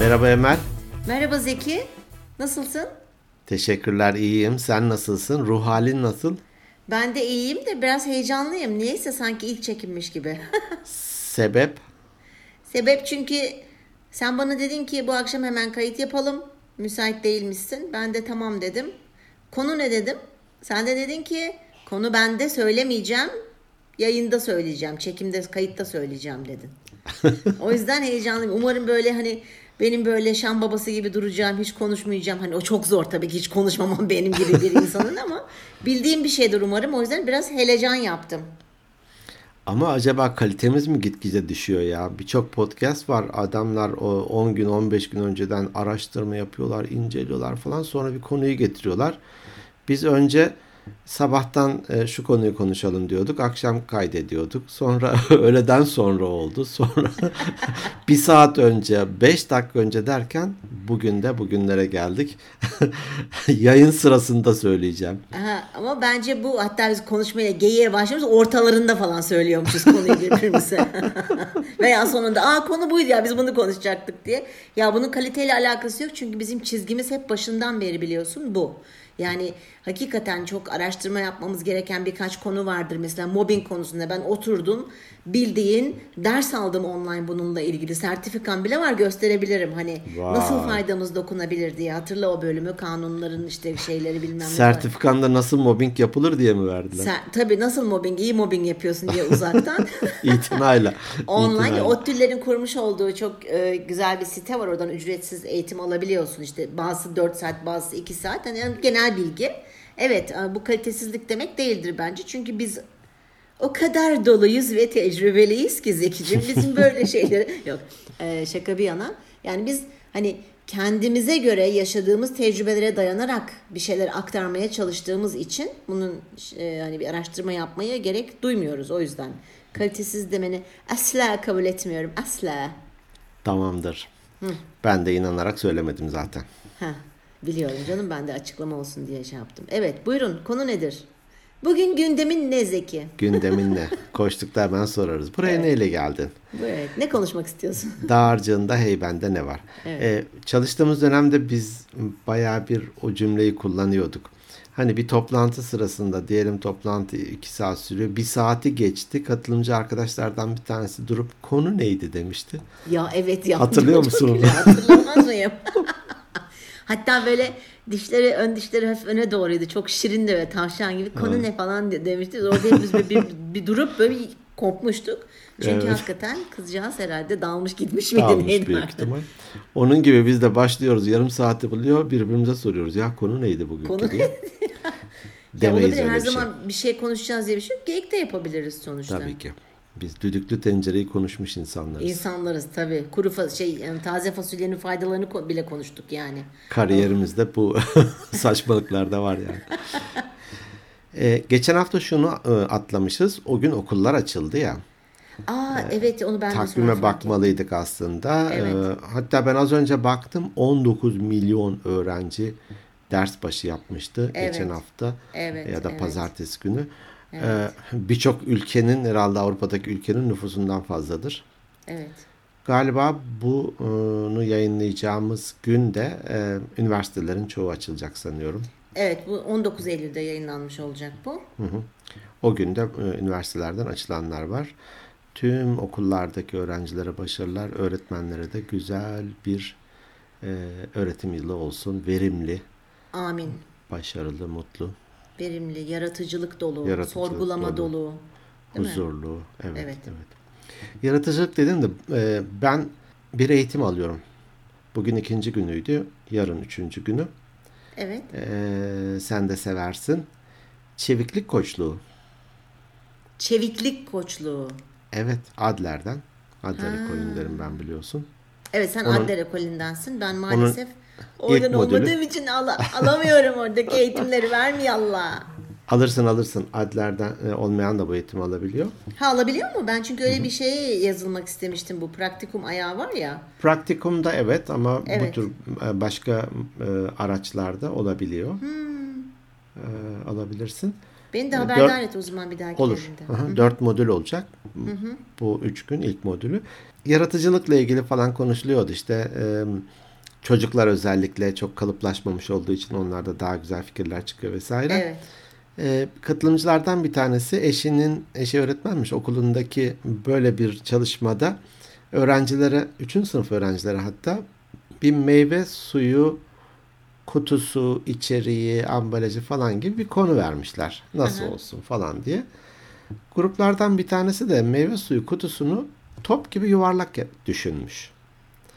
Merhaba Emel. Merhaba Zeki. Nasılsın? Teşekkürler iyiyim. Sen nasılsın? Ruh halin nasıl? Ben de iyiyim de biraz heyecanlıyım. Niyeyse sanki ilk çekimmiş gibi. Sebep? Sebep çünkü sen bana dedin ki bu akşam hemen kayıt yapalım. Müsait değilmişsin. Ben de tamam dedim. Konu ne dedim? Sen de dedin ki konu bende söylemeyeceğim. Yayında söyleyeceğim. Çekimde, kayıtta söyleyeceğim dedin. o yüzden heyecanlıyım. Umarım böyle hani benim böyle şan babası gibi duracağım, hiç konuşmayacağım. Hani o çok zor tabii ki hiç konuşmamam benim gibi bir insanın ama bildiğim bir şeydir umarım. O yüzden biraz helecan yaptım. Ama acaba kalitemiz mi gitgide düşüyor ya? Birçok podcast var. Adamlar o 10 gün 15 gün önceden araştırma yapıyorlar, inceliyorlar falan. Sonra bir konuyu getiriyorlar. Biz önce sabahtan e, şu konuyu konuşalım diyorduk. Akşam kaydediyorduk. Sonra öğleden sonra oldu. Sonra bir saat önce, beş dakika önce derken bugün de bugünlere geldik. Yayın sırasında söyleyeceğim. Aha, ama bence bu hatta biz konuşmaya geyiğe başlamış ortalarında falan söylüyormuşuz konuyu birbirimize. Veya sonunda aa konu buydu ya biz bunu konuşacaktık diye. Ya bunun kaliteyle alakası yok çünkü bizim çizgimiz hep başından beri biliyorsun bu. Yani hakikaten çok araştırma yapmamız gereken birkaç konu vardır. Mesela mobbing konusunda ben oturdum bildiğin ders aldım online bununla ilgili. Sertifikam bile var gösterebilirim. Hani Vay. nasıl faydamız dokunabilir diye. Hatırla o bölümü kanunların işte şeyleri bilmem ne. Sertifikanda nasıl mobbing yapılır diye mi verdiler? Sen, tabii nasıl mobbing, iyi mobbing yapıyorsun diye uzaktan. İtinayla. Online İtinayla. ODTÜ'lerin kurmuş olduğu çok e, güzel bir site var. Oradan ücretsiz eğitim alabiliyorsun. İşte bazısı 4 saat, bazısı 2 saat. Yani genel bilgi. Evet e, bu kalitesizlik demek değildir bence. Çünkü biz o kadar doluyuz ve tecrübeliyiz ki Zeki'cim. Bizim böyle şeyleri... Yok e, şaka bir yana. Yani biz hani kendimize göre yaşadığımız tecrübelere dayanarak bir şeyler aktarmaya çalıştığımız için bunun e, hani bir araştırma yapmaya gerek duymuyoruz o yüzden. Kalitesiz demeni asla kabul etmiyorum. Asla. Tamamdır. Ben de inanarak söylemedim zaten. Ha, biliyorum canım ben de açıklama olsun diye şey yaptım. Evet buyurun konu nedir? Bugün gündemin ne Zeki? Gündemin ne? Koştukta hemen sorarız. Buraya neyle geldin? Evet. Ne konuşmak istiyorsun? Dağarcığında heybende ne var? Evet. Ee, çalıştığımız dönemde biz bayağı bir o cümleyi kullanıyorduk. Hani bir toplantı sırasında diyelim toplantı iki saat sürüyor. Bir saati geçti. Katılımcı arkadaşlardan bir tanesi durup konu neydi demişti. Ya evet ya. Hatırlıyor musun? Hatırlamaz mıyım? Hatta böyle dişleri ön dişleri hafif öne doğruydu. Çok şirindi ve tavşan gibi. Konu ne falan de- demişti. Orada hepimiz bir, bir, bir durup böyle bir kopmuştuk. Çünkü Evet. hakikaten kızcağız herhalde dalmış gitmiş miydi Almış neydi büyük artık? ihtimal. Onun gibi biz de başlıyoruz. Yarım saati buluyor. Birbirimize soruyoruz. Ya konu neydi bugün? Konu. Ya Demeyiz olabilir öyle her şey. zaman bir şey konuşacağız diye bir şey yok. Geyik de yapabiliriz sonuçta. Tabii ki. Biz düdüklü tencereyi konuşmuş insanlarız. İnsanlarız tabii. Kuru fa- şey yani taze fasulyenin faydalarını ko- bile konuştuk yani. Kariyerimizde bu saçmalıklar da var yani. Ee, geçen hafta şunu e, atlamışız. O gün okullar açıldı ya. Aa evet onu ben Takvime ettim. bakmalıydık aslında. Evet. Ee, hatta ben az önce baktım 19 milyon öğrenci ders başı yapmıştı Evet. geçen hafta Evet, ya da evet. pazartesi günü. Ee, Birçok ülkenin herhalde Avrupa'daki ülkenin nüfusundan fazladır. Evet. Galiba bunu yayınlayacağımız günde e, üniversitelerin çoğu açılacak sanıyorum. Evet bu 19 Eylül'de yayınlanmış olacak bu. O günde e, üniversitelerden açılanlar var. Tüm okullardaki öğrencilere başarılar, öğretmenlere de güzel bir e, öğretim yılı olsun. Verimli, Amin. başarılı, mutlu, Verimli, yaratıcılık dolu, Yaratıcılık sorgulama dolu. dolu. Değil mi? huzurlu. Evet, evet. Evet. Yaratıcılık dedim de e, ben bir eğitim alıyorum. Bugün ikinci günüydü, yarın üçüncü günü. Evet. E, sen de seversin. Çeviklik koçluğu. Çeviklik koçluğu. Evet, Adler'den. Adler'e koyun derim ben biliyorsun. Evet sen Onun- Adler ekolündensin. Ben maalesef oradan ilk modülü- olmadığım için ala- alamıyorum oradaki eğitimleri vermiyor Allah. Alırsın alırsın. Adler'den e, olmayan da bu eğitimi alabiliyor. Ha alabiliyor mu? Ben çünkü öyle bir şeye yazılmak istemiştim. Bu praktikum ayağı var ya. Praktikumda evet ama bu Evet. tür e, başka e, araçlarda olabiliyor. Hmm. e, alabilirsin. Beni de haberdar et o zaman bir dahaki Olur. yerinde. Aha, Dört modül olacak. Bu üç gün ilk modülü. Yaratıcılıkla ilgili falan konuşuluyordu. İşte e, çocuklar özellikle çok kalıplaşmamış olduğu için onlarda daha güzel fikirler çıkıyor vesaire. Evet. E, katılımcılardan bir tanesi eşinin, eşi öğretmenmiş okulundaki böyle bir çalışmada öğrencilere, 3. sınıf öğrencilere hatta bir meyve suyu kutusu, içeriği, ambalajı falan gibi bir konu vermişler. Nasıl olsun falan diye. Gruplardan bir tanesi de meyve suyu kutusunu top gibi yuvarlak düşünmüş.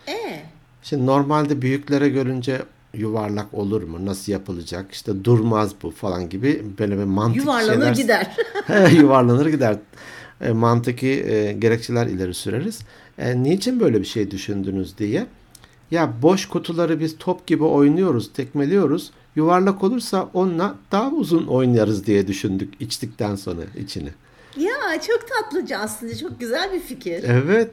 E Şimdi normalde büyüklere görünce yuvarlak olur mu? Nasıl yapılacak? İşte durmaz bu falan gibi böyle bir mantık yuvarlanır şeyler gider. yuvarlanır gider. E, mantıki e, gerekçeler ileri süreriz. E, niçin böyle bir şey düşündünüz diye. Ya boş kutuları biz top gibi oynuyoruz, tekmeliyoruz. Yuvarlak olursa onunla daha uzun oynarız diye düşündük içtikten sonra içini. ya çok tatlıca aslında çok güzel bir fikir. Evet.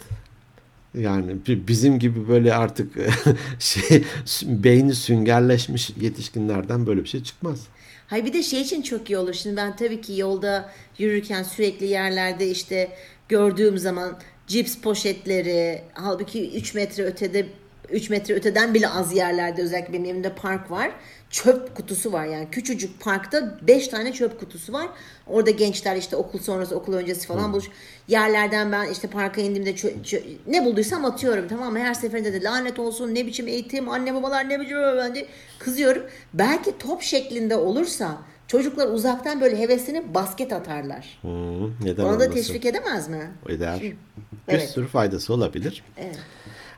Yani bi- bizim gibi böyle artık şey beyni süngerleşmiş yetişkinlerden böyle bir şey çıkmaz. Hayır bir de şey için çok iyi olur. Şimdi ben tabii ki yolda yürürken sürekli yerlerde işte gördüğüm zaman cips poşetleri halbuki 3 metre ötede 3 metre öteden bile az yerlerde özellikle benim evimde park var. Çöp kutusu var yani küçücük parkta 5 tane çöp kutusu var. Orada gençler işte okul sonrası okul öncesi falan buluş. Yerlerden ben işte parka indiğimde çö- çö- ne bulduysam atıyorum tamam mı? Her seferinde de lanet olsun ne biçim eğitim anne babalar ne biçim ben de kızıyorum. Belki top şeklinde olursa çocuklar uzaktan böyle hevesini basket atarlar. Hı, neden Onu da olmasın? teşvik edemez mi? eder. Bir Evet. sürü faydası olabilir. Evet.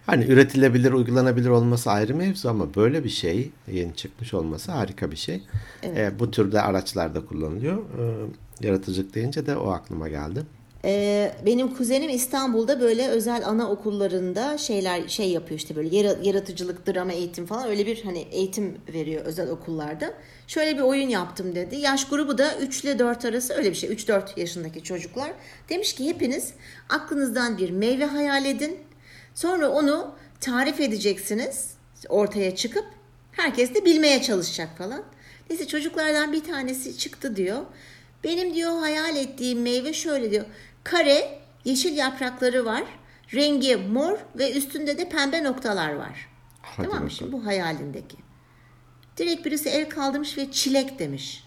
Hani üretilebilir, uygulanabilir olması ayrı mevzu ama böyle bir şey yeni çıkmış olması harika bir şey. Ee, bu türde araçlarda kullanılıyor. Ee, yaratıcılık deyince de o aklıma geldi. Ee, benim kuzenim İstanbul'da böyle özel anaokullarında şeyler şey yapıyor işte böyle yara- yaratıcılık, drama eğitim falan öyle bir hani eğitim veriyor özel okullarda. Şöyle bir oyun yaptım dedi. Yaş grubu da 3 ile 4 arası öyle bir şey. 3-4 yaşındaki çocuklar. Demiş ki hepiniz aklınızdan bir meyve hayal edin. Sonra onu tarif edeceksiniz ortaya çıkıp herkes de bilmeye çalışacak falan. Neyse çocuklardan bir tanesi çıktı diyor. Benim diyor hayal ettiğim meyve şöyle diyor. Kare, yeşil yaprakları var. Rengi mor ve üstünde de pembe noktalar var. Hadi tamam mı şimdi bu hayalindeki. Direkt birisi el kaldırmış ve çilek demiş.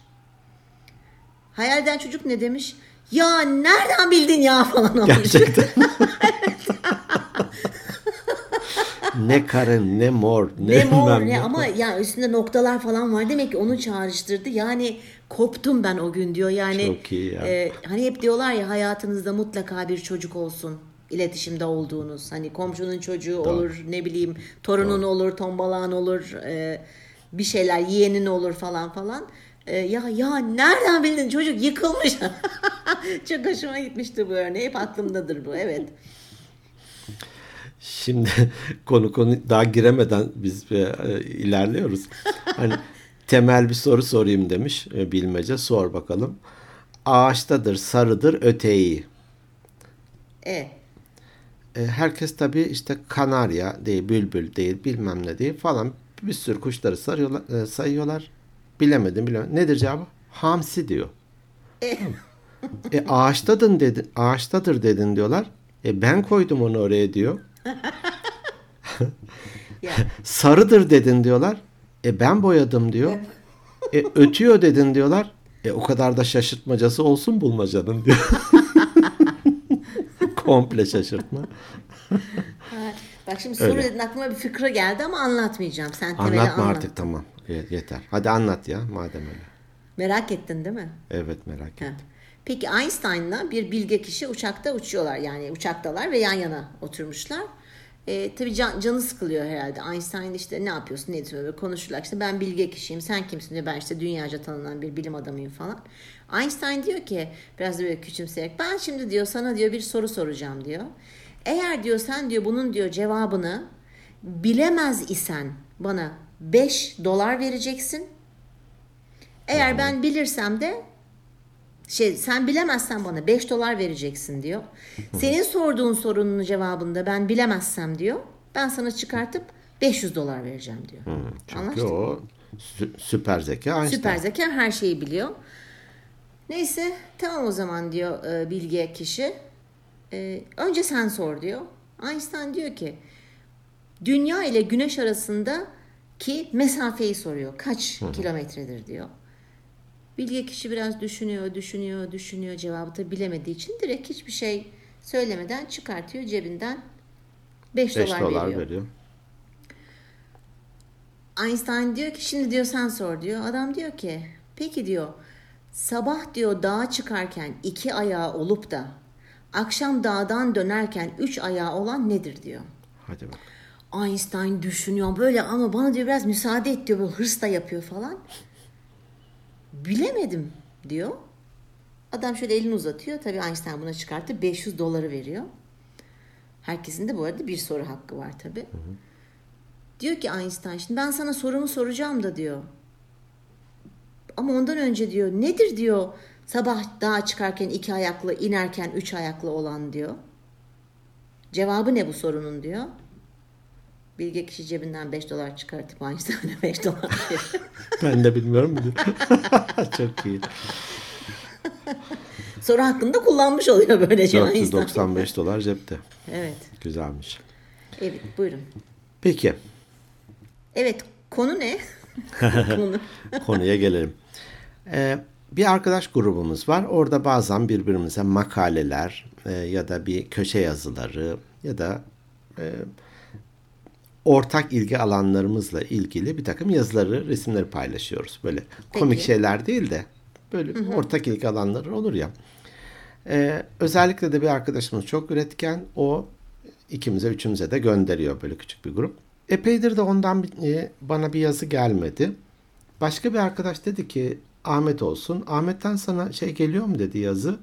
Hayalden çocuk ne demiş? Ya nereden bildin ya falan olmuş. Gerçekten. ne karın, ne mor, ne, Ne mor ne ama ya üstünde noktalar falan var demek ki onu çağrıştırdı. Yani koptum ben o gün diyor. Yani Çok iyi ya. e, hani hep diyorlar ya hayatınızda mutlaka bir çocuk olsun iletişimde olduğunuz. Hani komşunun çocuğu olur ne bileyim torunun olur tombalağın olur e, bir şeyler yeğenin olur falan falan. E, ya ya nereden bildin çocuk yıkılmış. Çok hoşuma gitmişti bu örneği. Hep aklımdadır bu evet. Şimdi konu konu daha giremeden biz e, e, ilerliyoruz. Hani temel bir soru sorayım demiş e, bilmece. Sor bakalım. Ağaçtadır, sarıdır, öteği. E, E, herkes tabii işte kanarya değil, bülbül değil, bilmem ne değil falan bir sürü kuşları sarıyorlar, e, sayıyorlar. Bilemedim, bilemedim. Nedir cevabı? Hamsi diyor. e, E ağaçtadın dedin, ağaçtadır dedin diyorlar. E ben koydum onu oraya diyor. Sarıdır dedin diyorlar. E ben boyadım diyor. E ötüyor dedin diyorlar. E o kadar da şaşırtmacası olsun bulmacanın diyor. Komple şaşırtma. Bak şimdi soru Öyle. dedin aklıma bir fikre geldi ama anlatmayacağım. Sen temeli Anlatma anlat. artık tamam. Yeter. Hadi anlat ya madem öyle. Merak ettin değil mi? Evet merak ettim. Peki Einstein'la bir bilge kişi uçakta uçuyorlar. Yani uçaktalar ve yan yana oturmuşlar. E, tabii can, canı sıkılıyor herhalde. Einstein işte ne yapıyorsun ne ediyorsun böyle konuşurlar. İşte ben bilge kişiyim sen kimsin diyor. Ben işte dünyaca tanınan bir bilim adamıyım falan. Einstein diyor ki biraz böyle küçümseyerek ben şimdi diyor sana diyor bir soru soracağım diyor. Eğer diyor sen diyor bunun diyor cevabını bilemez isen bana 5 dolar vereceksin. Eğer ben bilirsem de şey sen bilemezsen bana 5 dolar vereceksin diyor. Senin sorduğun sorunun cevabında ben bilemezsem diyor. Ben sana çıkartıp 500 dolar vereceğim diyor. Çünkü Anlaştık o Sü- süper zeka Einstein. Süper zeka her şeyi biliyor. Neyse tamam o zaman diyor e, bilge kişi. E, önce sen sor diyor. Einstein diyor ki dünya ile güneş arasında ki mesafeyi soruyor. Kaç kilometredir diyor. Bilge kişi biraz düşünüyor, düşünüyor, düşünüyor. Cevabı da bilemediği için direkt hiçbir şey söylemeden çıkartıyor cebinden 5 5 dolar, dolar veriyor. veriyor. Einstein diyor ki şimdi diyor sen sor diyor. Adam diyor ki peki diyor sabah diyor dağa çıkarken iki ayağı olup da akşam dağdan dönerken üç ayağı olan nedir diyor. Hadi bak. Einstein düşünüyor böyle ama bana diyor biraz müsaade et diyor böyle hırs da yapıyor falan. Bilemedim diyor. Adam şöyle elini uzatıyor. Tabii Einstein buna çıkarttı 500 doları veriyor. Herkesin de bu arada bir soru hakkı var tabii. Diyor ki Einstein şimdi ben sana sorumu soracağım da diyor. Ama ondan önce diyor nedir diyor sabah dağa çıkarken iki ayaklı inerken üç ayaklı olan diyor. Cevabı ne bu sorunun diyor. Bilge kişi cebinden 5 dolar çıkartıp Einstein'a 5 dolar. Ben de bilmiyorum diyor. Çok iyi. Soru hakkında kullanmış oluyor böylece Einstein. 495 dolar cepte. Evet. Güzelmiş. Evet buyurun. Peki Evet konu ne? konu. konuya gelelim. Ee, bir arkadaş grubumuz var. Orada bazen birbirimize makaleler e, ya da bir köşe yazıları ya da e, ortak ilgi alanlarımızla ilgili bir takım yazıları, resimleri paylaşıyoruz. Böyle komik Peki. şeyler değil de böyle ortak ilgi alanları olur ya. Ee, özellikle de bir arkadaşımız çok üretken. O ikimize, üçümüze de gönderiyor böyle küçük bir grup. Epeydir de ondan bir- e, bana bir yazı gelmedi. Başka bir arkadaş dedi ki Ahmet olsun. Ahmet'ten sana şey geliyor mu dedi yazı.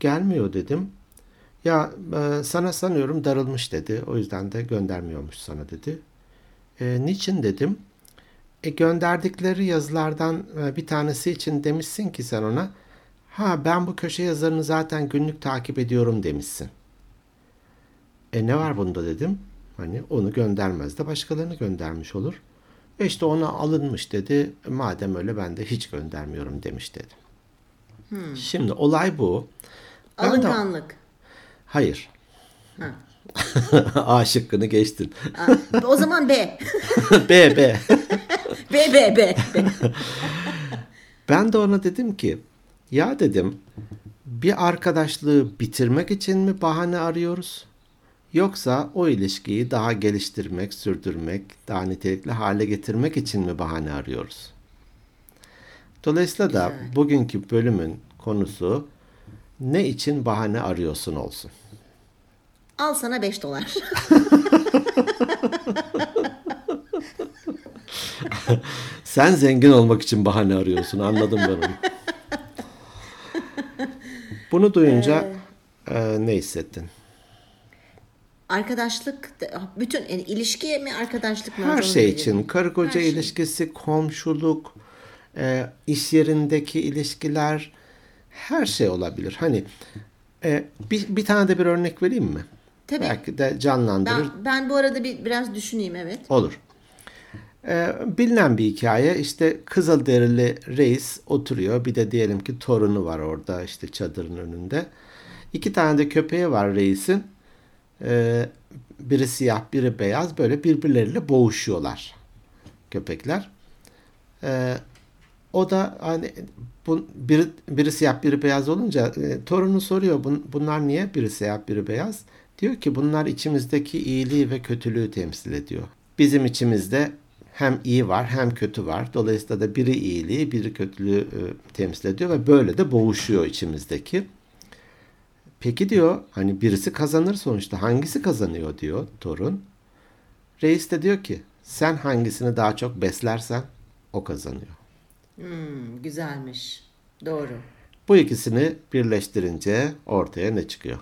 Gelmiyor dedim. Ya e, sana sanıyorum darılmış dedi. O yüzden de göndermiyormuş sana dedi. E, niçin dedim. E, gönderdikleri yazılardan e, bir tanesi için demişsin ki sen ona ha ben bu köşe yazarını zaten günlük takip ediyorum demişsin. E ne var bunda dedim. Hani onu göndermez de başkalarını göndermiş olur. E işte ona alınmış dedi. Madem öyle ben de hiç göndermiyorum demiş dedi. Şimdi olay bu. Alınganlık. Hayır. Ha. A şıkkını geçtin. Aa, o zaman B. B, B. B, B, B. B. Ben de ona dedim ki ya dedim bir arkadaşlığı bitirmek için mi bahane arıyoruz? Yoksa o ilişkiyi daha geliştirmek, sürdürmek, daha nitelikli hale getirmek için mi bahane arıyoruz? Dolayısıyla da bugünkü bölümün konusu ne için bahane arıyorsun olsun. Al sana 5 dolar. Sen zengin olmak için bahane arıyorsun. Anladım ben onu. Bunu duyunca e, ne hissettin? Arkadaşlık, da- bütün yani ilişki mi arkadaşlık mı? Her şey için karı koca Her şey. ilişkisi, komşuluk, e, iş yerindeki ilişkiler her şey olabilir. Hani e, bir, bir tane de bir örnek vereyim mi? Tabii. Belki de canlandırır. Ben, ben bu arada bir biraz düşüneyim evet. Olur. Ee, bilinen bir hikaye işte Kızılderili reis oturuyor. Bir de diyelim ki torunu var orada işte çadırın önünde. İki tane de köpeği var reisin. Ee, biri siyah biri beyaz böyle birbirleriyle boğuşuyorlar köpekler. Ee, o da hani bu, biri, biri siyah biri beyaz olunca e, torunu soruyor "Bun- bunlar niye biri siyah biri beyaz? Diyor ki bunlar içimizdeki iyiliği ve kötülüğü temsil ediyor. Bizim içimizde hem iyi var hem kötü var. Dolayısıyla da biri iyiliği biri kötülüğü e, temsil ediyor ve böyle de boğuşuyor içimizdeki. Peki diyor hani birisi kazanır sonuçta hangisi kazanıyor diyor torun. Reis de diyor ki sen hangisini daha çok beslersen o kazanıyor. Hmm, güzelmiş. Doğru. Bu ikisini birleştirince ortaya ne çıkıyor?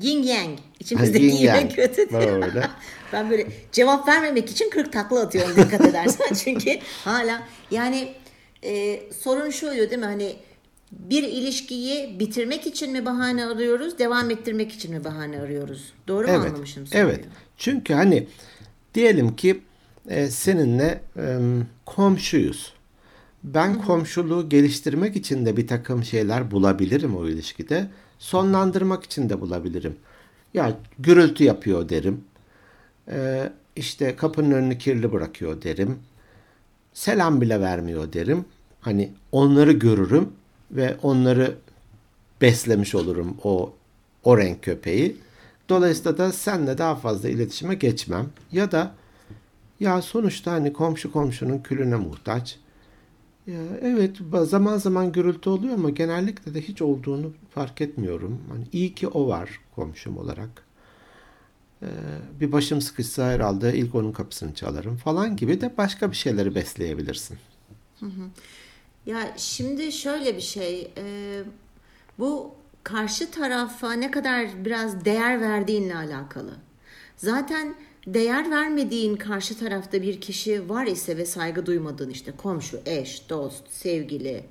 Yin yang. İçimizdeki Yin yang. kötü diyor. Böyle. ben böyle cevap vermemek için 40 takla atıyorum dikkat edersen. Çünkü hala yani e, sorun şu oluyor değil mi? Hani bir ilişkiyi bitirmek için mi bahane arıyoruz, devam ettirmek için mi bahane arıyoruz? Doğru mu Evet. anlamışım soruyu? Evet. Çünkü hani diyelim ki e, seninle e, komşuyuz. Ben komşuluğu geliştirmek için de bir takım şeyler bulabilirim o ilişkide. Sonlandırmak için de bulabilirim. Ya gürültü yapıyor derim. E, işte kapının önünü kirli bırakıyor derim. Selam bile vermiyor derim. Hani onları görürüm ve onları beslemiş olurum o o renk köpeği. Dolayısıyla da senle daha fazla iletişime geçmem. Ya da ya sonuçta hani komşu komşunun külüne muhtaç. Ya evet zaman zaman gürültü oluyor ama genellikle de hiç olduğunu fark etmiyorum. Hani iyi ki o var komşum olarak. Ee, bir başım sıkışsa herhalde ilk onun kapısını çalarım falan gibi de başka bir şeyleri besleyebilirsin. Ya şimdi şöyle bir şey, e, bu karşı tarafa ne kadar biraz değer verdiğinle alakalı. Zaten değer vermediğin karşı tarafta bir kişi var ise ve saygı duymadığın işte komşu, eş, dost, sevgili,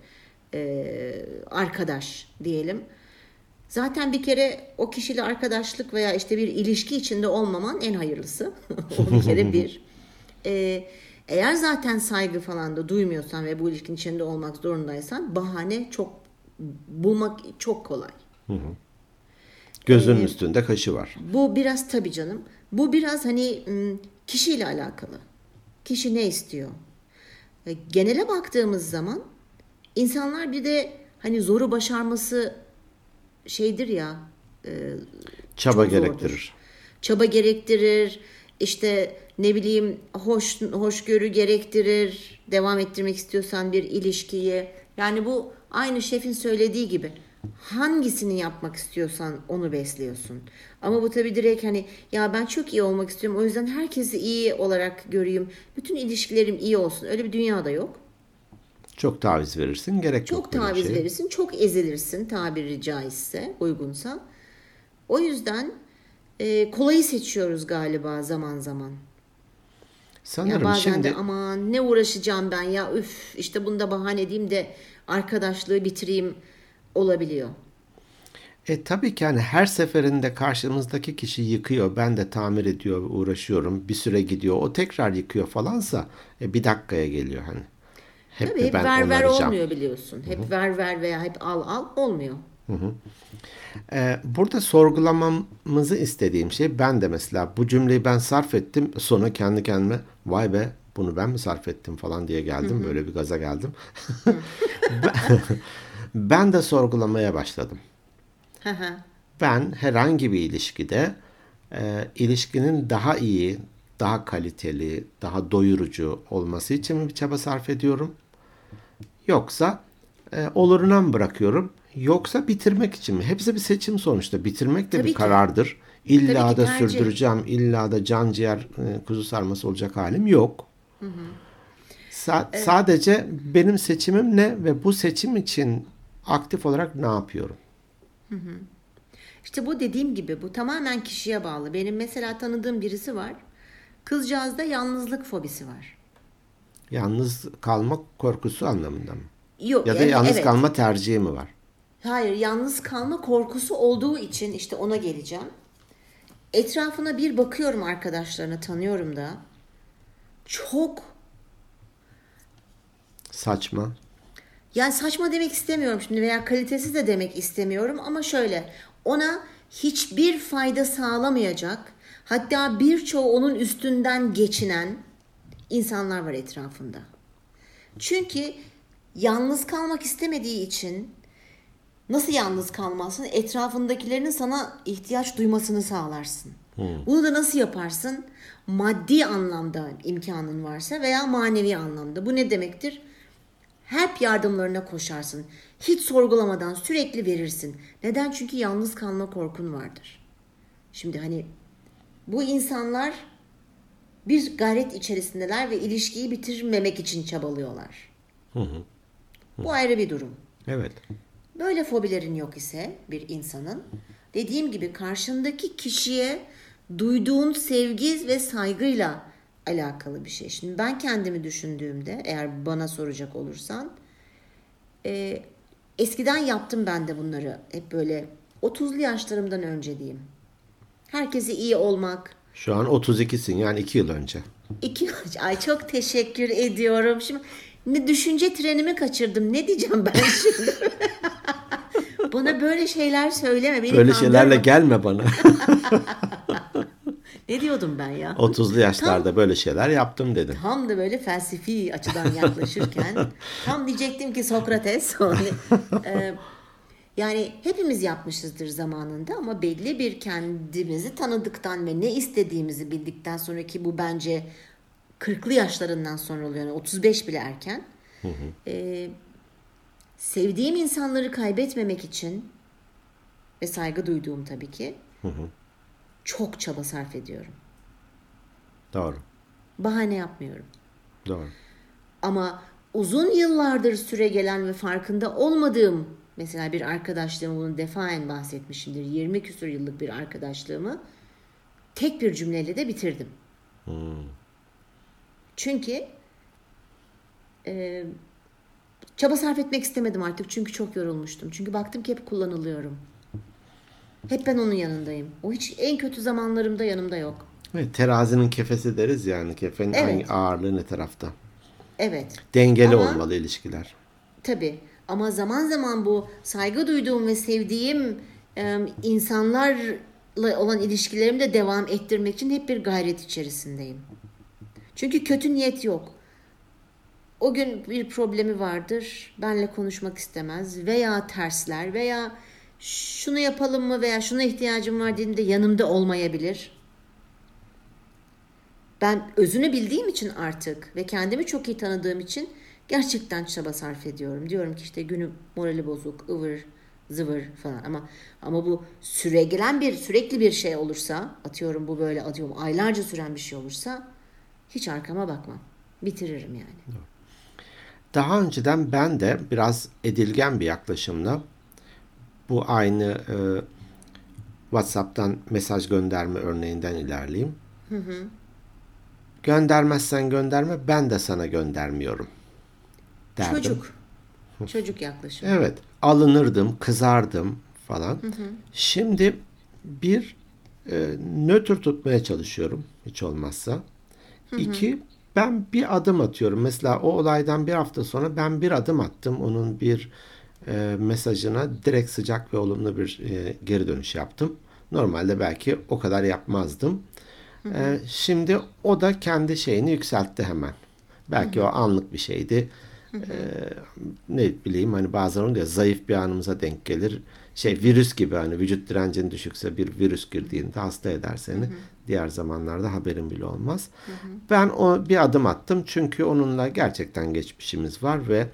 e, arkadaş diyelim. Zaten bir kere o kişiyle arkadaşlık veya işte bir ilişki içinde olmaman en hayırlısı. o bir kere bir. E, eğer zaten saygı falan da duymuyorsan ve bu ilişkinin içinde olmak zorundaysan bahane çok bulmak çok kolay. Gözünün üstünde kaşı var. Bu biraz tabii canım. Bu biraz hani kişiyle alakalı. Kişi ne istiyor? E, Genele baktığımız zaman insanlar bir de hani zoru başarması şeydir ya e, Çaba zordur. gerektirir. çaba gerektirir. işte ne bileyim hoş hoşgörü gerektirir. Devam ettirmek istiyorsan bir ilişkiyi. Yani bu aynı şefin söylediği gibi hangisini yapmak istiyorsan onu besliyorsun. Ama bu tabii direkt hani ya ben çok iyi olmak istiyorum o yüzden herkesi iyi olarak göreyim. Bütün ilişkilerim iyi olsun. Öyle bir dünyada yok. Çok taviz verirsin. Gerek Çok yok bir taviz şeye. verirsin, çok ezilirsin tabiri caizse, uygunsa. O yüzden e, kolayı seçiyoruz galiba zaman zaman. Ya Sanırım bazen şimdi de aman ne uğraşacağım ben ya üf işte bunu da bahane edeyim de arkadaşlığı bitireyim olabiliyor. E tabii ki hani her seferinde karşımızdaki kişi yıkıyor. Ben de tamir ediyor, uğraşıyorum. Bir süre gidiyor. O tekrar yıkıyor falansa e, bir dakikaya geliyor hani. Hep Tabii hep ben ver ver olmuyor biliyorsun. Hep ver ver veya hep al al olmuyor. E, burada sorgulamamızı istediğim şey ben de mesela bu cümleyi ben sarf ettim. Sonra kendi kendime vay be bunu ben mi sarf ettim falan diye geldim. Böyle bir gaza geldim. ben, de sorgulamaya başladım. Hı hı. Ben herhangi bir ilişkide e, ilişkinin daha iyi, daha kaliteli, daha doyurucu olması için mi bir çaba sarf ediyorum? Yoksa e, oluruna mı bırakıyorum? Yoksa bitirmek için mi? Hepsi bir seçim sonuçta. Bitirmek de Tabii bir ki. karardır. İlla Tabii da tercih. sürdüreceğim, illa da can ciğer e, kuzu sarması olacak halim yok. Sa- Sadece benim seçimim ne ve bu seçim için aktif olarak ne yapıyorum? İşte bu dediğim gibi bu tamamen kişiye bağlı. Benim mesela tanıdığım birisi var. Kızcağızda yalnızlık fobisi var. Yalnız kalma korkusu anlamında mı? Yok Ya da yani yalnız evet. kalma tercihi mi var? Hayır, yalnız kalma korkusu olduğu için işte ona geleceğim. Etrafına bir bakıyorum arkadaşlarına tanıyorum da. Çok Saçma. Yani saçma demek istemiyorum şimdi veya kalitesiz de demek istemiyorum ama şöyle ona hiçbir fayda sağlamayacak hatta birçoğu onun üstünden geçinen insanlar var etrafında. Çünkü yalnız kalmak istemediği için nasıl yalnız kalmazsın? Etrafındakilerin sana ihtiyaç duymasını sağlarsın. Bunu da nasıl yaparsın? Maddi anlamda imkanın varsa veya manevi anlamda. Bu ne demektir? Hep yardımlarına koşarsın. Hiç sorgulamadan sürekli verirsin. Neden? Çünkü yalnız kalma korkun vardır. Şimdi hani bu insanlar bir gayret içerisindeler ve ilişkiyi bitirmemek için çabalıyorlar. Bu ayrı bir durum. Evet. Böyle fobilerin yok ise bir insanın dediğim gibi karşındaki kişiye duyduğun sevgi ve saygıyla alakalı bir şey. Şimdi ben kendimi düşündüğümde eğer bana soracak olursan e, eskiden yaptım ben de bunları hep böyle 30'lu yaşlarımdan önce diyeyim. Herkese iyi olmak, Şu an 32'sin yani 2 yıl önce. İki ay çok teşekkür ediyorum. Şimdi ne düşünce trenimi kaçırdım. Ne diyeceğim ben şimdi? Bana böyle şeyler söyleme. Beni Böyle kandırma. şeylerle gelme bana. Ne diyordum ben ya? 30'lu yaşlarda böyle şeyler yaptım dedin. Tam da böyle felsefi açıdan yaklaşırken tam diyecektim ki Sokrates. Ee, yani hepimiz yapmışızdır zamanında ama belli bir kendimizi tanıdıktan ve ne istediğimizi bildikten sonraki bu bence 40'lı yaşlarından sonra oluyor. Yani 35 bile erken. Ee, sevdiğim insanları kaybetmemek için ve saygı duyduğum tabii ki çok çaba sarf ediyorum. Doğru. Bahane yapmıyorum. Doğru. Ama uzun yıllardır süre gelen ve farkında olmadığım mesela bir arkadaşlığımı bunu defaen bahsetmişimdir. 20 küsur yıllık bir arkadaşlığımı tek bir cümleyle de bitirdim. Çünkü e, çaba sarf etmek istemedim artık çünkü çok yorulmuştum. Çünkü baktım ki hep kullanılıyorum. Hep ben onun yanındayım. O hiç en kötü zamanlarımda yanımda yok. Evet, terazinin kefesi deriz yani. Kefenin Evet. ağırlığı ne tarafta. Evet. Dengeli Ama- olmalı ilişkiler. Tabii. Ama zaman zaman bu saygı duyduğum ve sevdiğim e, insanlarla olan ilişkilerimi de devam ettirmek için hep bir gayret içerisindeyim. Çünkü kötü niyet yok. O gün bir problemi vardır. Benle konuşmak istemez veya tersler veya şunu yapalım mı veya şuna ihtiyacım var dediğimde yanımda olmayabilir. Ben özünü bildiğim için artık ve kendimi çok iyi tanıdığım için gerçekten çaba sarf ediyorum. Diyorum ki işte günü morali bozuk, ıvır, zıvır falan ama ama bu süre gelen bir sürekli bir şey olursa atıyorum bu böyle atıyorum aylarca süren bir şey olursa hiç arkama bakmam. Bitiririm yani. Daha önceden ben de biraz edilgen bir yaklaşımla bu aynı e, WhatsApp'tan mesaj gönderme örneğinden ilerleyeyim. Göndermezsen gönderme ben de sana göndermiyorum derdim. Çocuk. Çocuk yaklaşım. Evet alınırdım kızardım falan. Şimdi bir e, nötr tutmaya çalışıyorum hiç olmazsa. İki ben bir adım atıyorum. Mesela o olaydan bir hafta sonra ben bir adım attım. Onun bir e, mesajına direkt sıcak ve olumlu bir e, geri dönüş yaptım. Normalde belki o kadar yapmazdım. E, şimdi o da kendi şeyini yükseltti hemen. Belki o anlık bir şeydi. E, ne bileyim hani bazen oluyor zayıf bir anımıza denk gelir. Şey virüs gibi hani vücut direncin düşükse bir virüs girdiğinde hasta eder seni. Diğer zamanlarda haberin bile olmaz. Ben o bir adım attım çünkü onunla gerçekten geçmişimiz var ve e,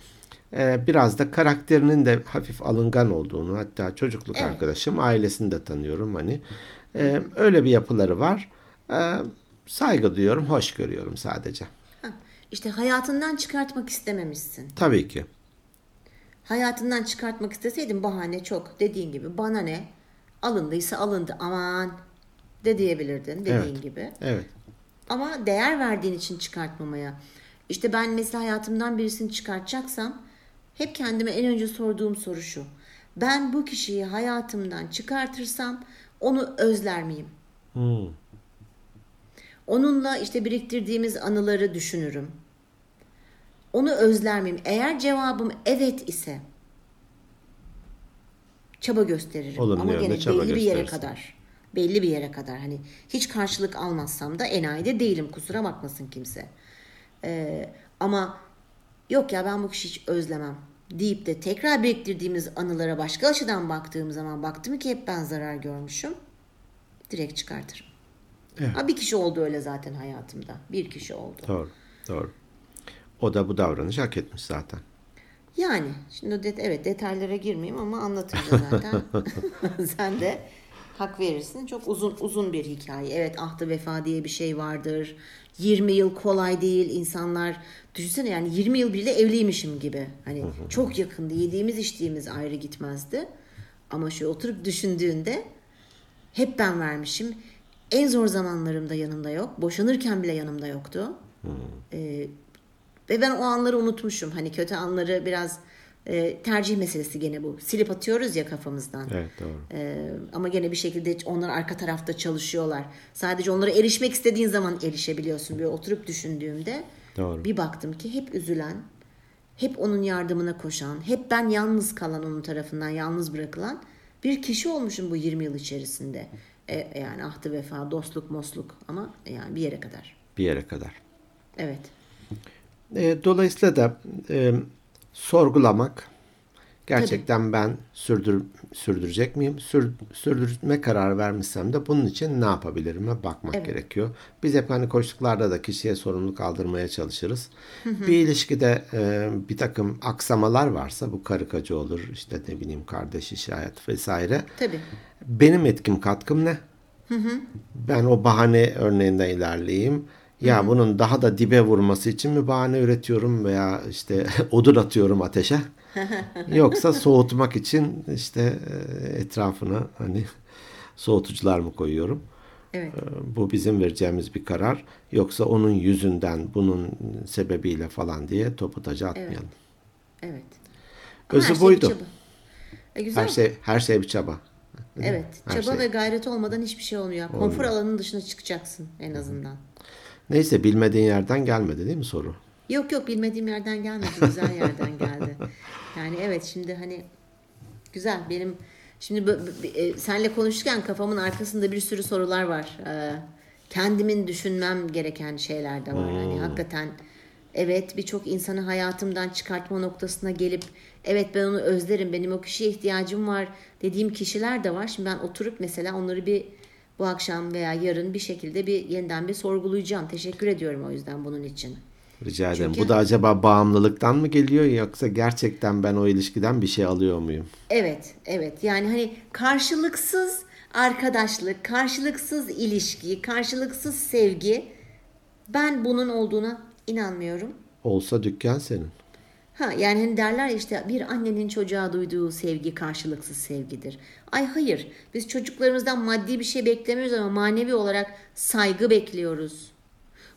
biraz da karakterinin de hafif alıngan olduğunu hatta çocukluk Evet. arkadaşım ailesini de tanıyorum hani E, öyle bir yapıları var. E, saygı duyuyorum, hoş görüyorum sadece. İşte hayatından çıkartmak istememişsin. Tabii ki. Hayatından çıkartmak isteseydin bahane çok. Dediğin gibi bana ne? Alındıysa alındı aman de diyebilirdin dediğin Evet. gibi. Evet. Ama değer verdiğin için çıkartmamaya. İşte ben mesela hayatımdan birisini çıkartacaksam hep kendime en önce sorduğum soru şu. Ben bu kişiyi hayatımdan çıkartırsam onu özler miyim? Hmm. Onunla işte biriktirdiğimiz anıları düşünürüm. Onu özler miyim? Eğer cevabım evet ise çaba gösteririm. Olumlu Ama gene belli bir yere kadar. Belli bir yere kadar. Hani hiç karşılık almazsam da enayide değilim. Kusura bakmasın kimse. Ee, ama yok ya ben bu kişiyi hiç özlemem deyip de tekrar biriktirdiğimiz anılara başka açıdan baktığım zaman baktım ki hep ben zarar görmüşüm. Direkt çıkartırım. Evet. Ha, bir kişi oldu öyle zaten hayatımda. Bir kişi oldu. Doğru. Doğru. O da bu davranışı hak etmiş zaten. Yani şimdi o det evet detaylara girmeyeyim ama anlatınca zaten sen de hak verirsin. Çok uzun uzun bir hikaye. Evet ahtı vefa diye bir şey vardır. 20 yıl kolay değil. İnsanlar düşünsene yani 20 yıl bile evliymişim gibi. Hani çok yakındı. Yediğimiz içtiğimiz ayrı gitmezdi. Ama şu oturup düşündüğünde hep ben vermişim. En zor zamanlarımda yanımda yok. Boşanırken bile yanımda yoktu. Ee, ve ben o anları unutmuşum. Hani kötü anları biraz E, tercih meselesi gene bu. Silip atıyoruz ya kafamızdan. Evet doğru. E, ama gene bir şekilde onlar arka tarafta çalışıyorlar. Sadece onlara erişmek istediğin zaman erişebiliyorsun. Böyle oturup düşündüğümde Doğru. bir baktım ki hep üzülen, hep onun yardımına koşan, hep ben yalnız kalan onun tarafından yalnız bırakılan bir kişi olmuşum bu 20 yıl içerisinde. E, yani ahtı vefa, dostluk, mosluk ama yani bir yere kadar. Bir yere kadar. Evet. E, dolayısıyla da e, sorgulamak gerçekten ben sürdür, sürdürecek miyim? Sür, sürdürme kararı vermişsem de bunun için ne yapabilirim'e bakmak Evet. gerekiyor. Biz hep hani koştuklarda da kişiye sorumluluk aldırmaya çalışırız. Bir ilişkide e, bir takım aksamalar varsa bu karı kacı olur işte ne bileyim kardeş iş hayat vesaire. Tabii. Benim etkim katkım ne? Ben o bahane örneğinden ilerleyeyim. Ya bunun daha da dibe vurması için mi bahane üretiyorum veya işte odun atıyorum ateşe? Yoksa soğutmak için işte e, etrafına hani soğutucular mı koyuyorum? Evet. E, Bu bizim vereceğimiz bir karar. Yoksa onun yüzünden, bunun sebebiyle falan diye topu taca atmayalım. Evet. Ama Özü her şey buydu. çaba. E, güzel. Her şey her şey bir çaba. Evet. Her çaba şey. ve gayret olmadan hiçbir şey olmuyor. Konfor alanının dışına çıkacaksın en azından. Neyse bilmediğin yerden gelmedi değil mi soru? Yok yok bilmediğim yerden gelmedi. Güzel yerden geldi. Yani evet şimdi hani güzel benim şimdi e, senle konuşurken kafamın arkasında bir sürü sorular var. Ee, kendimin düşünmem gereken şeyler de var. Hani hakikaten evet birçok insanı hayatımdan çıkartma noktasına gelip evet ben onu özlerim benim o kişiye ihtiyacım var dediğim kişiler de var. Şimdi ben oturup mesela onları bir bu akşam veya yarın bir şekilde bir yeniden bir sorgulayacağım. Teşekkür ediyorum o yüzden bunun için. Rica ederim. Çünkü- Bu da acaba bağımlılıktan mı geliyor yoksa gerçekten ben o ilişkiden bir şey alıyor muyum? Evet, evet. Yani hani karşılıksız arkadaşlık, karşılıksız ilişki, karşılıksız sevgi ben bunun olduğuna inanmıyorum. Olsa dükkan senin. Ha yani hani derler işte bir annenin çocuğa duyduğu sevgi karşılıksız sevgidir. Ay hayır. Biz çocuklarımızdan maddi bir şey beklemiyoruz ama manevi olarak saygı bekliyoruz.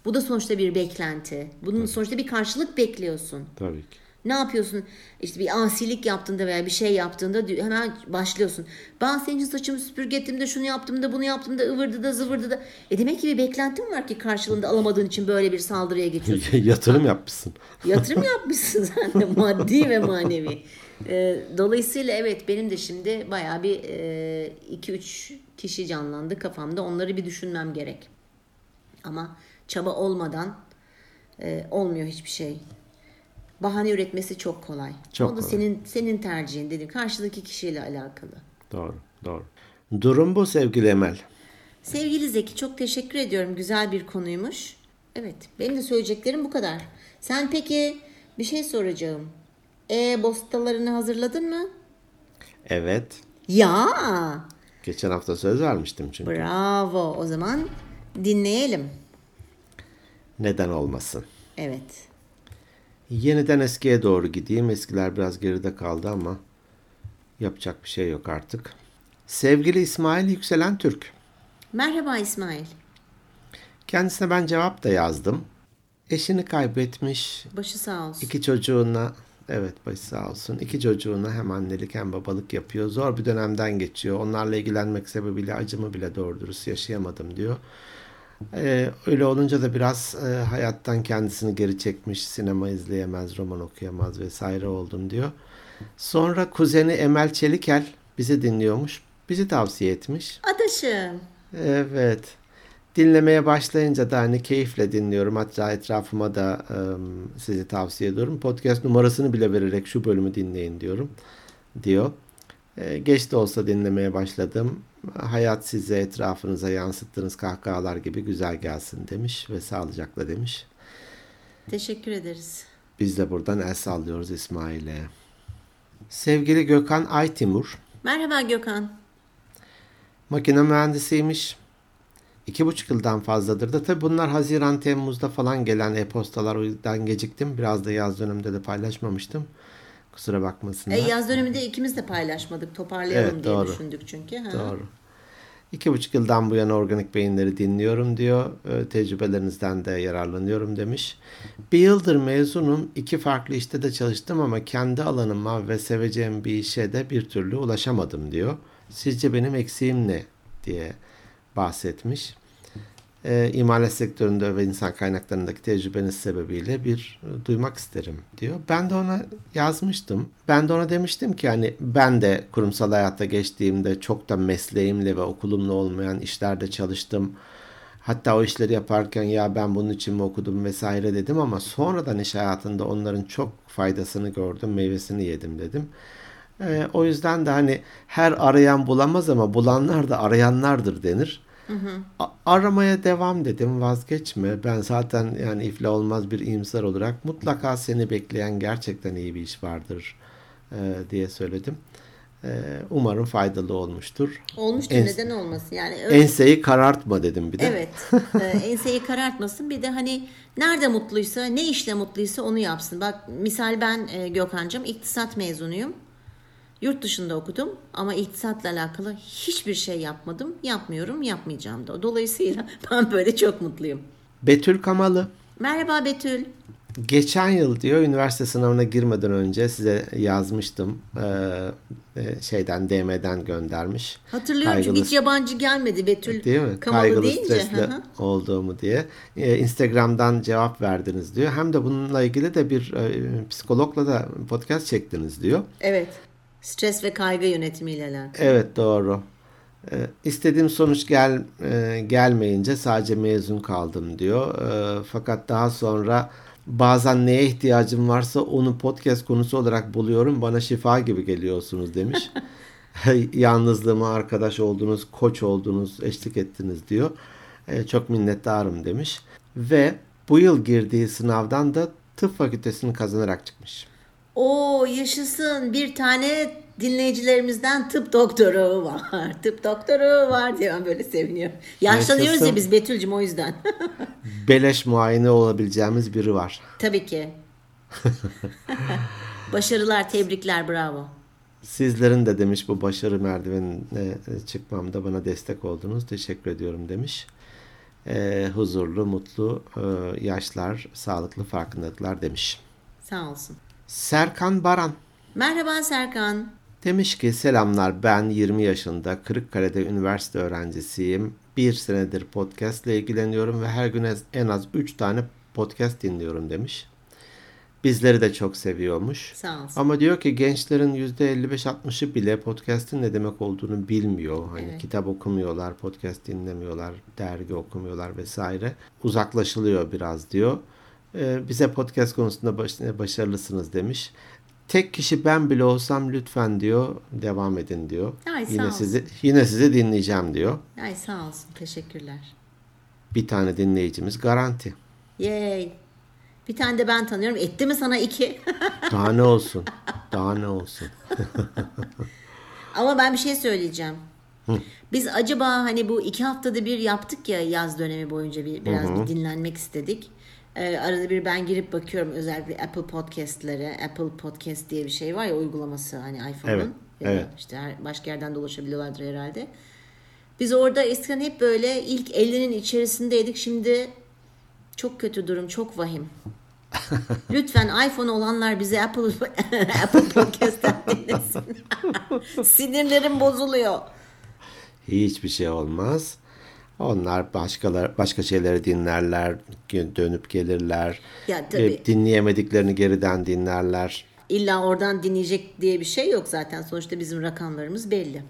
Bu da sonuçta bir beklenti. Bunun sonuçta bir karşılık bekliyorsun. Tabii ki. Ne yapıyorsun? İşte bir asilik yaptığında veya bir şey yaptığında hemen başlıyorsun. Ben senin için saçımı süpürge ettim de şunu yaptım da bunu yaptım da ıvırdı da zıvırdı da. E demek ki bir beklentin var ki karşılığında alamadığın için böyle bir saldırıya geçiyorsun. Yatırım yapmışsın. Yatırım yapmışsın sen de maddi ve manevi. Ee, dolayısıyla evet benim de şimdi bayağı bir 2-3 kişi canlandı kafamda. Onları bir düşünmem gerek. Ama çaba olmadan e, olmuyor hiçbir şey. Bahane üretmesi çok kolay. Çok o da kolay. senin senin tercihin dedim. Karşıdaki kişiyle alakalı. Doğru, doğru. Durum bu sevgili Emel. Sevgili Zeki çok teşekkür ediyorum. Güzel bir konuymuş. Evet benim de söyleyeceklerim bu kadar. Sen peki bir şey soracağım. E-postalarını hazırladın mı? Evet. Ya Geçen hafta söz vermiştim çünkü. bravo o zaman dinleyelim. Neden olmasın? Evet. Yeniden eskiye doğru gideyim. Eskiler biraz geride kaldı ama yapacak bir şey yok artık. Sevgili İsmail Yükselen Türk. Merhaba İsmail. Kendisine ben cevap da yazdım. Eşini kaybetmiş. Başı sağ olsun. İki çocuğuna evet başı sağ olsun. İki çocuğuna hem annelik hem babalık yapıyor. Zor bir dönemden geçiyor. Onlarla ilgilenmek sebebiyle acımı bile doğru dürüst yaşayamadım diyor. Ee, öyle olunca da biraz e, hayattan kendisini geri çekmiş. Sinema izleyemez, roman okuyamaz vesaire oldum diyor. Sonra kuzeni Emel Çelikel bizi dinliyormuş. Bizi tavsiye etmiş. Adaşım. Evet. Dinlemeye başlayınca da hani keyifle dinliyorum. Hatta etrafıma da ım, sizi tavsiye ediyorum. Podcast numarasını bile vererek şu bölümü dinleyin diyorum. Diyor. E, geç de olsa dinlemeye başladım. Hayat size etrafınıza yansıttığınız kahkahalar gibi güzel gelsin demiş ve sağlıcakla demiş. Teşekkür ederiz. Biz de buradan el sallıyoruz İsmail'e. Sevgili Gökhan Aytimur. Merhaba Gökhan. Makine mühendisiymiş. İki buçuk yıldan fazladır da tabi bunlar Haziran Temmuz'da falan gelen e-postalar o yüzden geciktim. Biraz da yaz döneminde de paylaşmamıştım. Kusura bakmasınlar. E, yaz döneminde ikimiz de paylaşmadık. Toparlayalım Evet, diye doğru. düşündük çünkü. Ha. Doğru. İki buçuk yıldan bu yana organik beyinleri dinliyorum diyor. E, tecrübelerinizden de yararlanıyorum demiş. Bir yıldır mezunum. iki farklı işte de çalıştım ama kendi alanıma ve seveceğim bir işe de bir türlü ulaşamadım diyor. Sizce benim eksiğim ne diye bahsetmiş e, imalat sektöründe ve insan kaynaklarındaki tecrübeniz sebebiyle bir e, duymak isterim diyor. Ben de ona yazmıştım. Ben de ona demiştim ki hani ben de kurumsal hayatta geçtiğimde çok da mesleğimle ve okulumla olmayan işlerde çalıştım. Hatta o işleri yaparken ya ben bunun için mi okudum vesaire dedim ama sonradan iş hayatında onların çok faydasını gördüm, meyvesini yedim dedim. E, o yüzden de hani her arayan bulamaz ama bulanlar da arayanlardır denir. Hı hı. Aramaya devam dedim vazgeçme. Ben zaten yani ifla olmaz bir iyimser olarak mutlaka seni bekleyen gerçekten iyi bir iş vardır e, diye söyledim. E, umarım faydalı olmuştur. Olmuştur Ens- neden olmasın yani. Öyle... Enseyi karartma dedim bir de. Evet e, enseyi karartmasın bir de hani nerede mutluysa ne işle mutluysa onu yapsın. Bak misal ben e, Gökhan'cığım iktisat mezunuyum. Yurt dışında okudum ama iktisatla alakalı hiçbir şey yapmadım. Yapmıyorum, yapmayacağım da. Dolayısıyla ben böyle çok mutluyum. Betül Kamalı. Merhaba Betül. Geçen yıl diyor üniversite sınavına girmeden önce size yazmıştım. Ee, şeyden DM'den göndermiş. Hatırlıyorum Kaygılı, çünkü hiç yabancı gelmedi Betül. Değil mi? Kamalı Kaygılı deyince. stresli olduğumu diye. Ee, Instagram'dan cevap verdiniz diyor. Hem de bununla ilgili de bir e, psikologla da podcast çektiniz diyor. Evet. Stres ve kaygı yönetimiyle alakalı. Evet doğru. Ee, istediğim sonuç gel e, gelmeyince sadece mezun kaldım diyor. E, fakat daha sonra bazen neye ihtiyacım varsa onu podcast konusu olarak buluyorum. Bana şifa gibi geliyorsunuz demiş. Yalnızlığıma arkadaş oldunuz, koç oldunuz, eşlik ettiniz diyor. E, çok minnettarım demiş. Ve bu yıl girdiği sınavdan da tıp fakültesini kazanarak çıkmış. O yaşasın bir tane dinleyicilerimizden tıp doktoru var. tıp doktoru var diye ben böyle seviniyorum. Yaşlanıyoruz yaşasın. ya biz Betül'cüm o yüzden. Beleş muayene olabileceğimiz biri var. Tabii ki. Başarılar, tebrikler, bravo. Sizlerin de demiş bu başarı merdivenine çıkmamda bana destek oldunuz. Teşekkür ediyorum demiş. E, huzurlu, mutlu e, yaşlar, sağlıklı farkındalıklar demiş. Sağ olsun. Serkan Baran. Merhaba Serkan. Demiş ki selamlar ben 20 yaşında Kırıkkale'de üniversite öğrencisiyim. Bir senedir podcast ile ilgileniyorum ve her gün en az 3 tane podcast dinliyorum demiş. Bizleri de çok seviyormuş. Sağ olsun. Ama diyor ki gençlerin %55-60'ı bile podcast'in ne demek olduğunu bilmiyor. Hani evet. kitap okumuyorlar, podcast dinlemiyorlar, dergi okumuyorlar vesaire. Uzaklaşılıyor biraz diyor. Ee, bize podcast konusunda baş, başarılısınız demiş. Tek kişi ben bile olsam lütfen diyor devam edin diyor. Ay, yine olsun. sizi yine sizi dinleyeceğim diyor. Ay sağ olsun. Teşekkürler. Bir tane dinleyicimiz garanti. Yay. Bir tane de ben tanıyorum. Etti mi sana iki? Daha ne olsun? Daha ne olsun? Ama ben bir şey söyleyeceğim. Biz acaba hani bu iki haftada bir yaptık ya yaz dönemi boyunca bir, biraz Hı-hı. bir dinlenmek istedik. Ee, arada bir ben girip bakıyorum özellikle Apple Podcast'lere. Apple Podcast diye bir şey var ya uygulaması hani iPhone'un. Evet. Ya evet. işte başka yerden de ulaşabiliyorlardır herhalde. Biz orada eskiden hep böyle ilk 50'nin içerisindeydik. Şimdi çok kötü durum, çok vahim. Lütfen iPhone olanlar bize Apple Apple Podcast'ten dinlesin. Sinirlerim bozuluyor. Hiçbir şey olmaz. Onlar başkalar başka şeyleri dinlerler, dönüp gelirler. Ya, tabii. E, dinleyemediklerini geriden dinlerler. İlla oradan dinleyecek diye bir şey yok zaten. Sonuçta bizim rakamlarımız belli.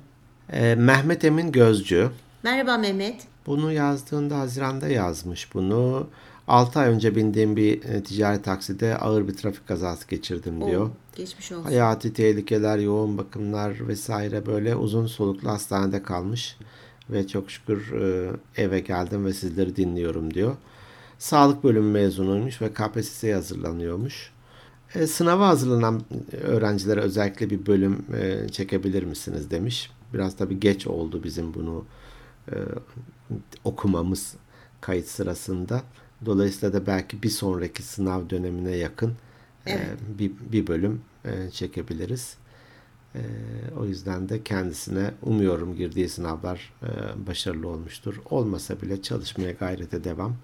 Ee, Mehmet Emin Gözcü. Merhaba Mehmet. Bunu yazdığında Haziran'da yazmış bunu. 6 ay önce bindiğim bir e, ticari takside ağır bir trafik kazası geçirdim diyor. Oo, geçmiş olsun. Hayati tehlikeler, yoğun bakımlar vesaire böyle uzun soluklu hastanede kalmış ve çok şükür e, eve geldim ve sizleri dinliyorum diyor. Sağlık bölümü mezunuymuş ve KPSS'ye hazırlanıyormuş. E, sınava hazırlanan öğrencilere özellikle bir bölüm e, çekebilir misiniz demiş. Biraz tabii geç oldu bizim bunu e, okumamız kayıt sırasında. Dolayısıyla da belki bir sonraki sınav dönemine yakın e, evet. e, bir, bir bölüm e, çekebiliriz. E, o yüzden de kendisine umuyorum girdiği sınavlar e, başarılı olmuştur. Olmasa bile çalışmaya gayrete devam.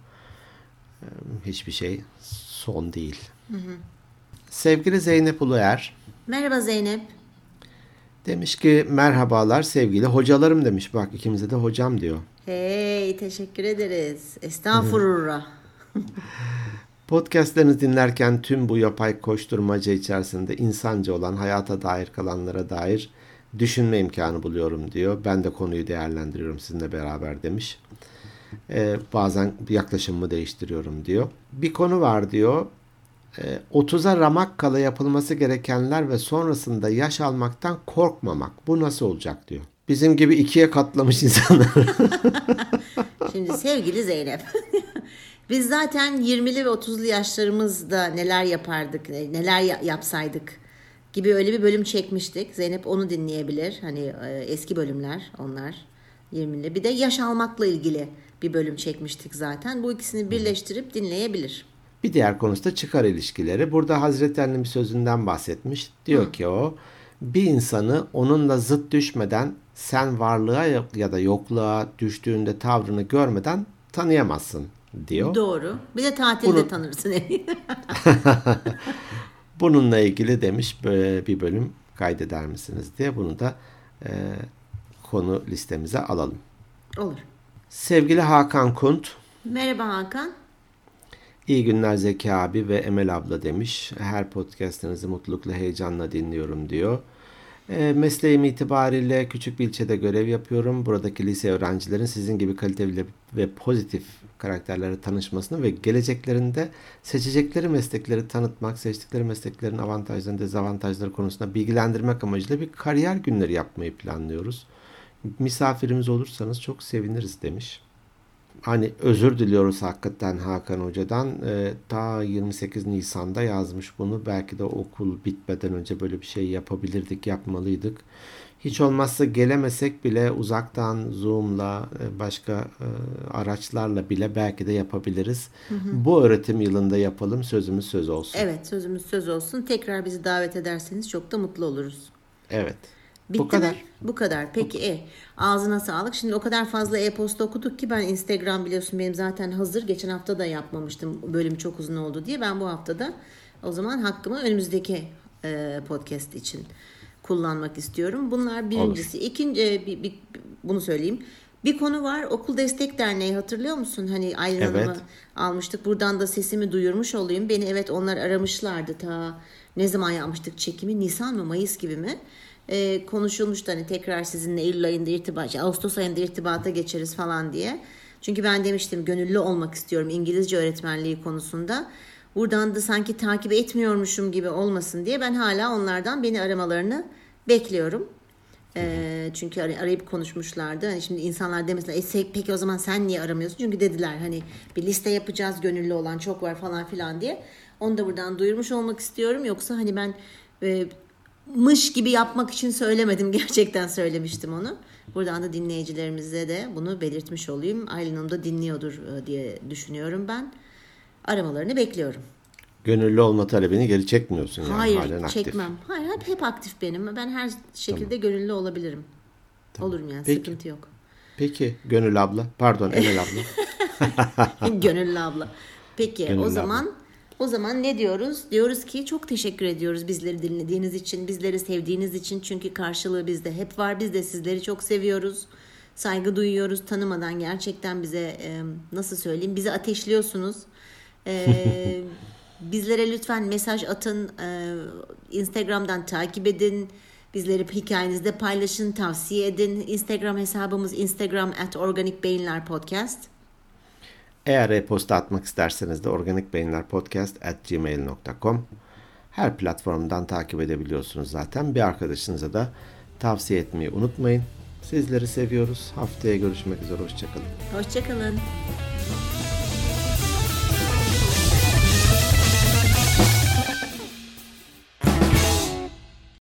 E, hiçbir şey son değil. Hı hı. Sevgili Zeynep Uluer. Merhaba Zeynep. Demiş ki merhabalar sevgili hocalarım demiş. Bak ikimize de hocam diyor. Hey teşekkür ederiz. Estağfurullah. Podcastlerinizi dinlerken tüm bu yapay koşturmaca içerisinde insanca olan hayata dair kalanlara dair düşünme imkanı buluyorum diyor. Ben de konuyu değerlendiriyorum sizinle beraber demiş. Ee, bazen yaklaşımımı değiştiriyorum diyor. Bir konu var diyor. Ee, 30'a ramak kala yapılması gerekenler ve sonrasında yaş almaktan korkmamak. Bu nasıl olacak diyor. Bizim gibi ikiye katlamış insanlar. Şimdi sevgili Zeynep. Biz zaten 20'li ve 30'lu yaşlarımızda neler yapardık, neler yapsaydık gibi öyle bir bölüm çekmiştik. Zeynep onu dinleyebilir. Hani e, eski bölümler onlar 20'li. Bir de yaş almakla ilgili bir bölüm çekmiştik zaten. Bu ikisini birleştirip dinleyebilir. Bir diğer konusu da çıkar ilişkileri. Burada Hazreti Ali'nin bir sözünden bahsetmiş. Diyor Hı. ki o bir insanı onunla zıt düşmeden sen varlığa ya da yokluğa düştüğünde tavrını görmeden tanıyamazsın diyor. Doğru. Bir de tatilde Bunu... tanırsın. Bununla ilgili demiş böyle bir bölüm kaydeder misiniz diye bunu da e, konu listemize alalım. Olur. Sevgili Hakan Kunt. Merhaba Hakan. İyi günler Zeki abi ve Emel abla demiş. Her podcastınızı mutlulukla heyecanla dinliyorum diyor. E, mesleğim itibariyle küçük bir ilçede görev yapıyorum. Buradaki lise öğrencilerin sizin gibi kaliteli ve pozitif karakterlere tanışmasını ve geleceklerinde seçecekleri meslekleri tanıtmak, seçtikleri mesleklerin avantajlarını, dezavantajları konusunda bilgilendirmek amacıyla bir kariyer günleri yapmayı planlıyoruz. Misafirimiz olursanız çok seviniriz demiş hani özür diliyoruz hakikaten Hakan Hoca'dan. E, ta 28 Nisan'da yazmış bunu. Belki de okul bitmeden önce böyle bir şey yapabilirdik, yapmalıydık. Hiç olmazsa gelemesek bile uzaktan Zoom'la e, başka e, araçlarla bile belki de yapabiliriz. Hı hı. Bu öğretim yılında yapalım. Sözümüz söz olsun. Evet, sözümüz söz olsun. Tekrar bizi davet ederseniz çok da mutlu oluruz. Evet. Bitti Bu kadar. Mi? Bu kadar. Peki e ağzına sağlık. Şimdi o kadar fazla e-posta okuduk ki ben Instagram biliyorsun benim zaten hazır. Geçen hafta da yapmamıştım. Bölüm çok uzun oldu diye. Ben bu haftada o zaman hakkımı önümüzdeki e, podcast için kullanmak istiyorum. Bunlar birincisi. Olur. İkinci e, bir, bir, bunu söyleyeyim. Bir konu var. Okul Destek Derneği hatırlıyor musun? Hani Aylin evet. Hanım'ı almıştık. Buradan da sesimi duyurmuş olayım. Beni evet onlar aramışlardı ta ne zaman yapmıştık çekimi? Nisan mı Mayıs gibi mi? E, konuşulmuştu hani tekrar sizinle Eylül ayında irtibat, Ağustos ayında irtibata geçeriz falan diye. Çünkü ben demiştim gönüllü olmak istiyorum İngilizce öğretmenliği konusunda. Buradan da sanki takip etmiyormuşum gibi olmasın diye ben hala onlardan beni aramalarını bekliyorum. E, çünkü arayıp konuşmuşlardı. Hani şimdi insanlar demesinler e, peki o zaman sen niye aramıyorsun? Çünkü dediler hani bir liste yapacağız gönüllü olan çok var falan filan diye. Onu da buradan duyurmuş olmak istiyorum. Yoksa hani ben e, mış gibi yapmak için söylemedim. Gerçekten söylemiştim onu. Buradan da dinleyicilerimize de bunu belirtmiş olayım. Aylin Hanım da dinliyordur e, diye düşünüyorum ben. Aramalarını bekliyorum. Gönüllü olma talebini geri çekmiyorsun yani. Hayır halen çekmem. Aktif. Hayır hep, hep aktif benim. Ben her şekilde tamam. gönüllü olabilirim. Tamam. Olurum yani Peki. sıkıntı yok. Peki Gönül abla. Pardon Emel abla. Gönüllü abla. Peki Gönüllü o zaman abla o zaman ne diyoruz? Diyoruz ki çok teşekkür ediyoruz bizleri dinlediğiniz için, bizleri sevdiğiniz için. Çünkü karşılığı bizde hep var. Biz de sizleri çok seviyoruz. Saygı duyuyoruz. Tanımadan gerçekten bize e, nasıl söyleyeyim? Bizi ateşliyorsunuz. E, bizlere lütfen mesaj atın. E, Instagram'dan takip edin. Bizleri hikayenizde paylaşın, tavsiye edin. Instagram hesabımız Instagram at Organik Beyinler Podcast. Eğer e-posta atmak isterseniz de organikbeyinlerpodcast.gmail.com Her platformdan takip edebiliyorsunuz zaten. Bir arkadaşınıza da tavsiye etmeyi unutmayın. Sizleri seviyoruz. Haftaya görüşmek üzere. Hoşçakalın. Hoşçakalın.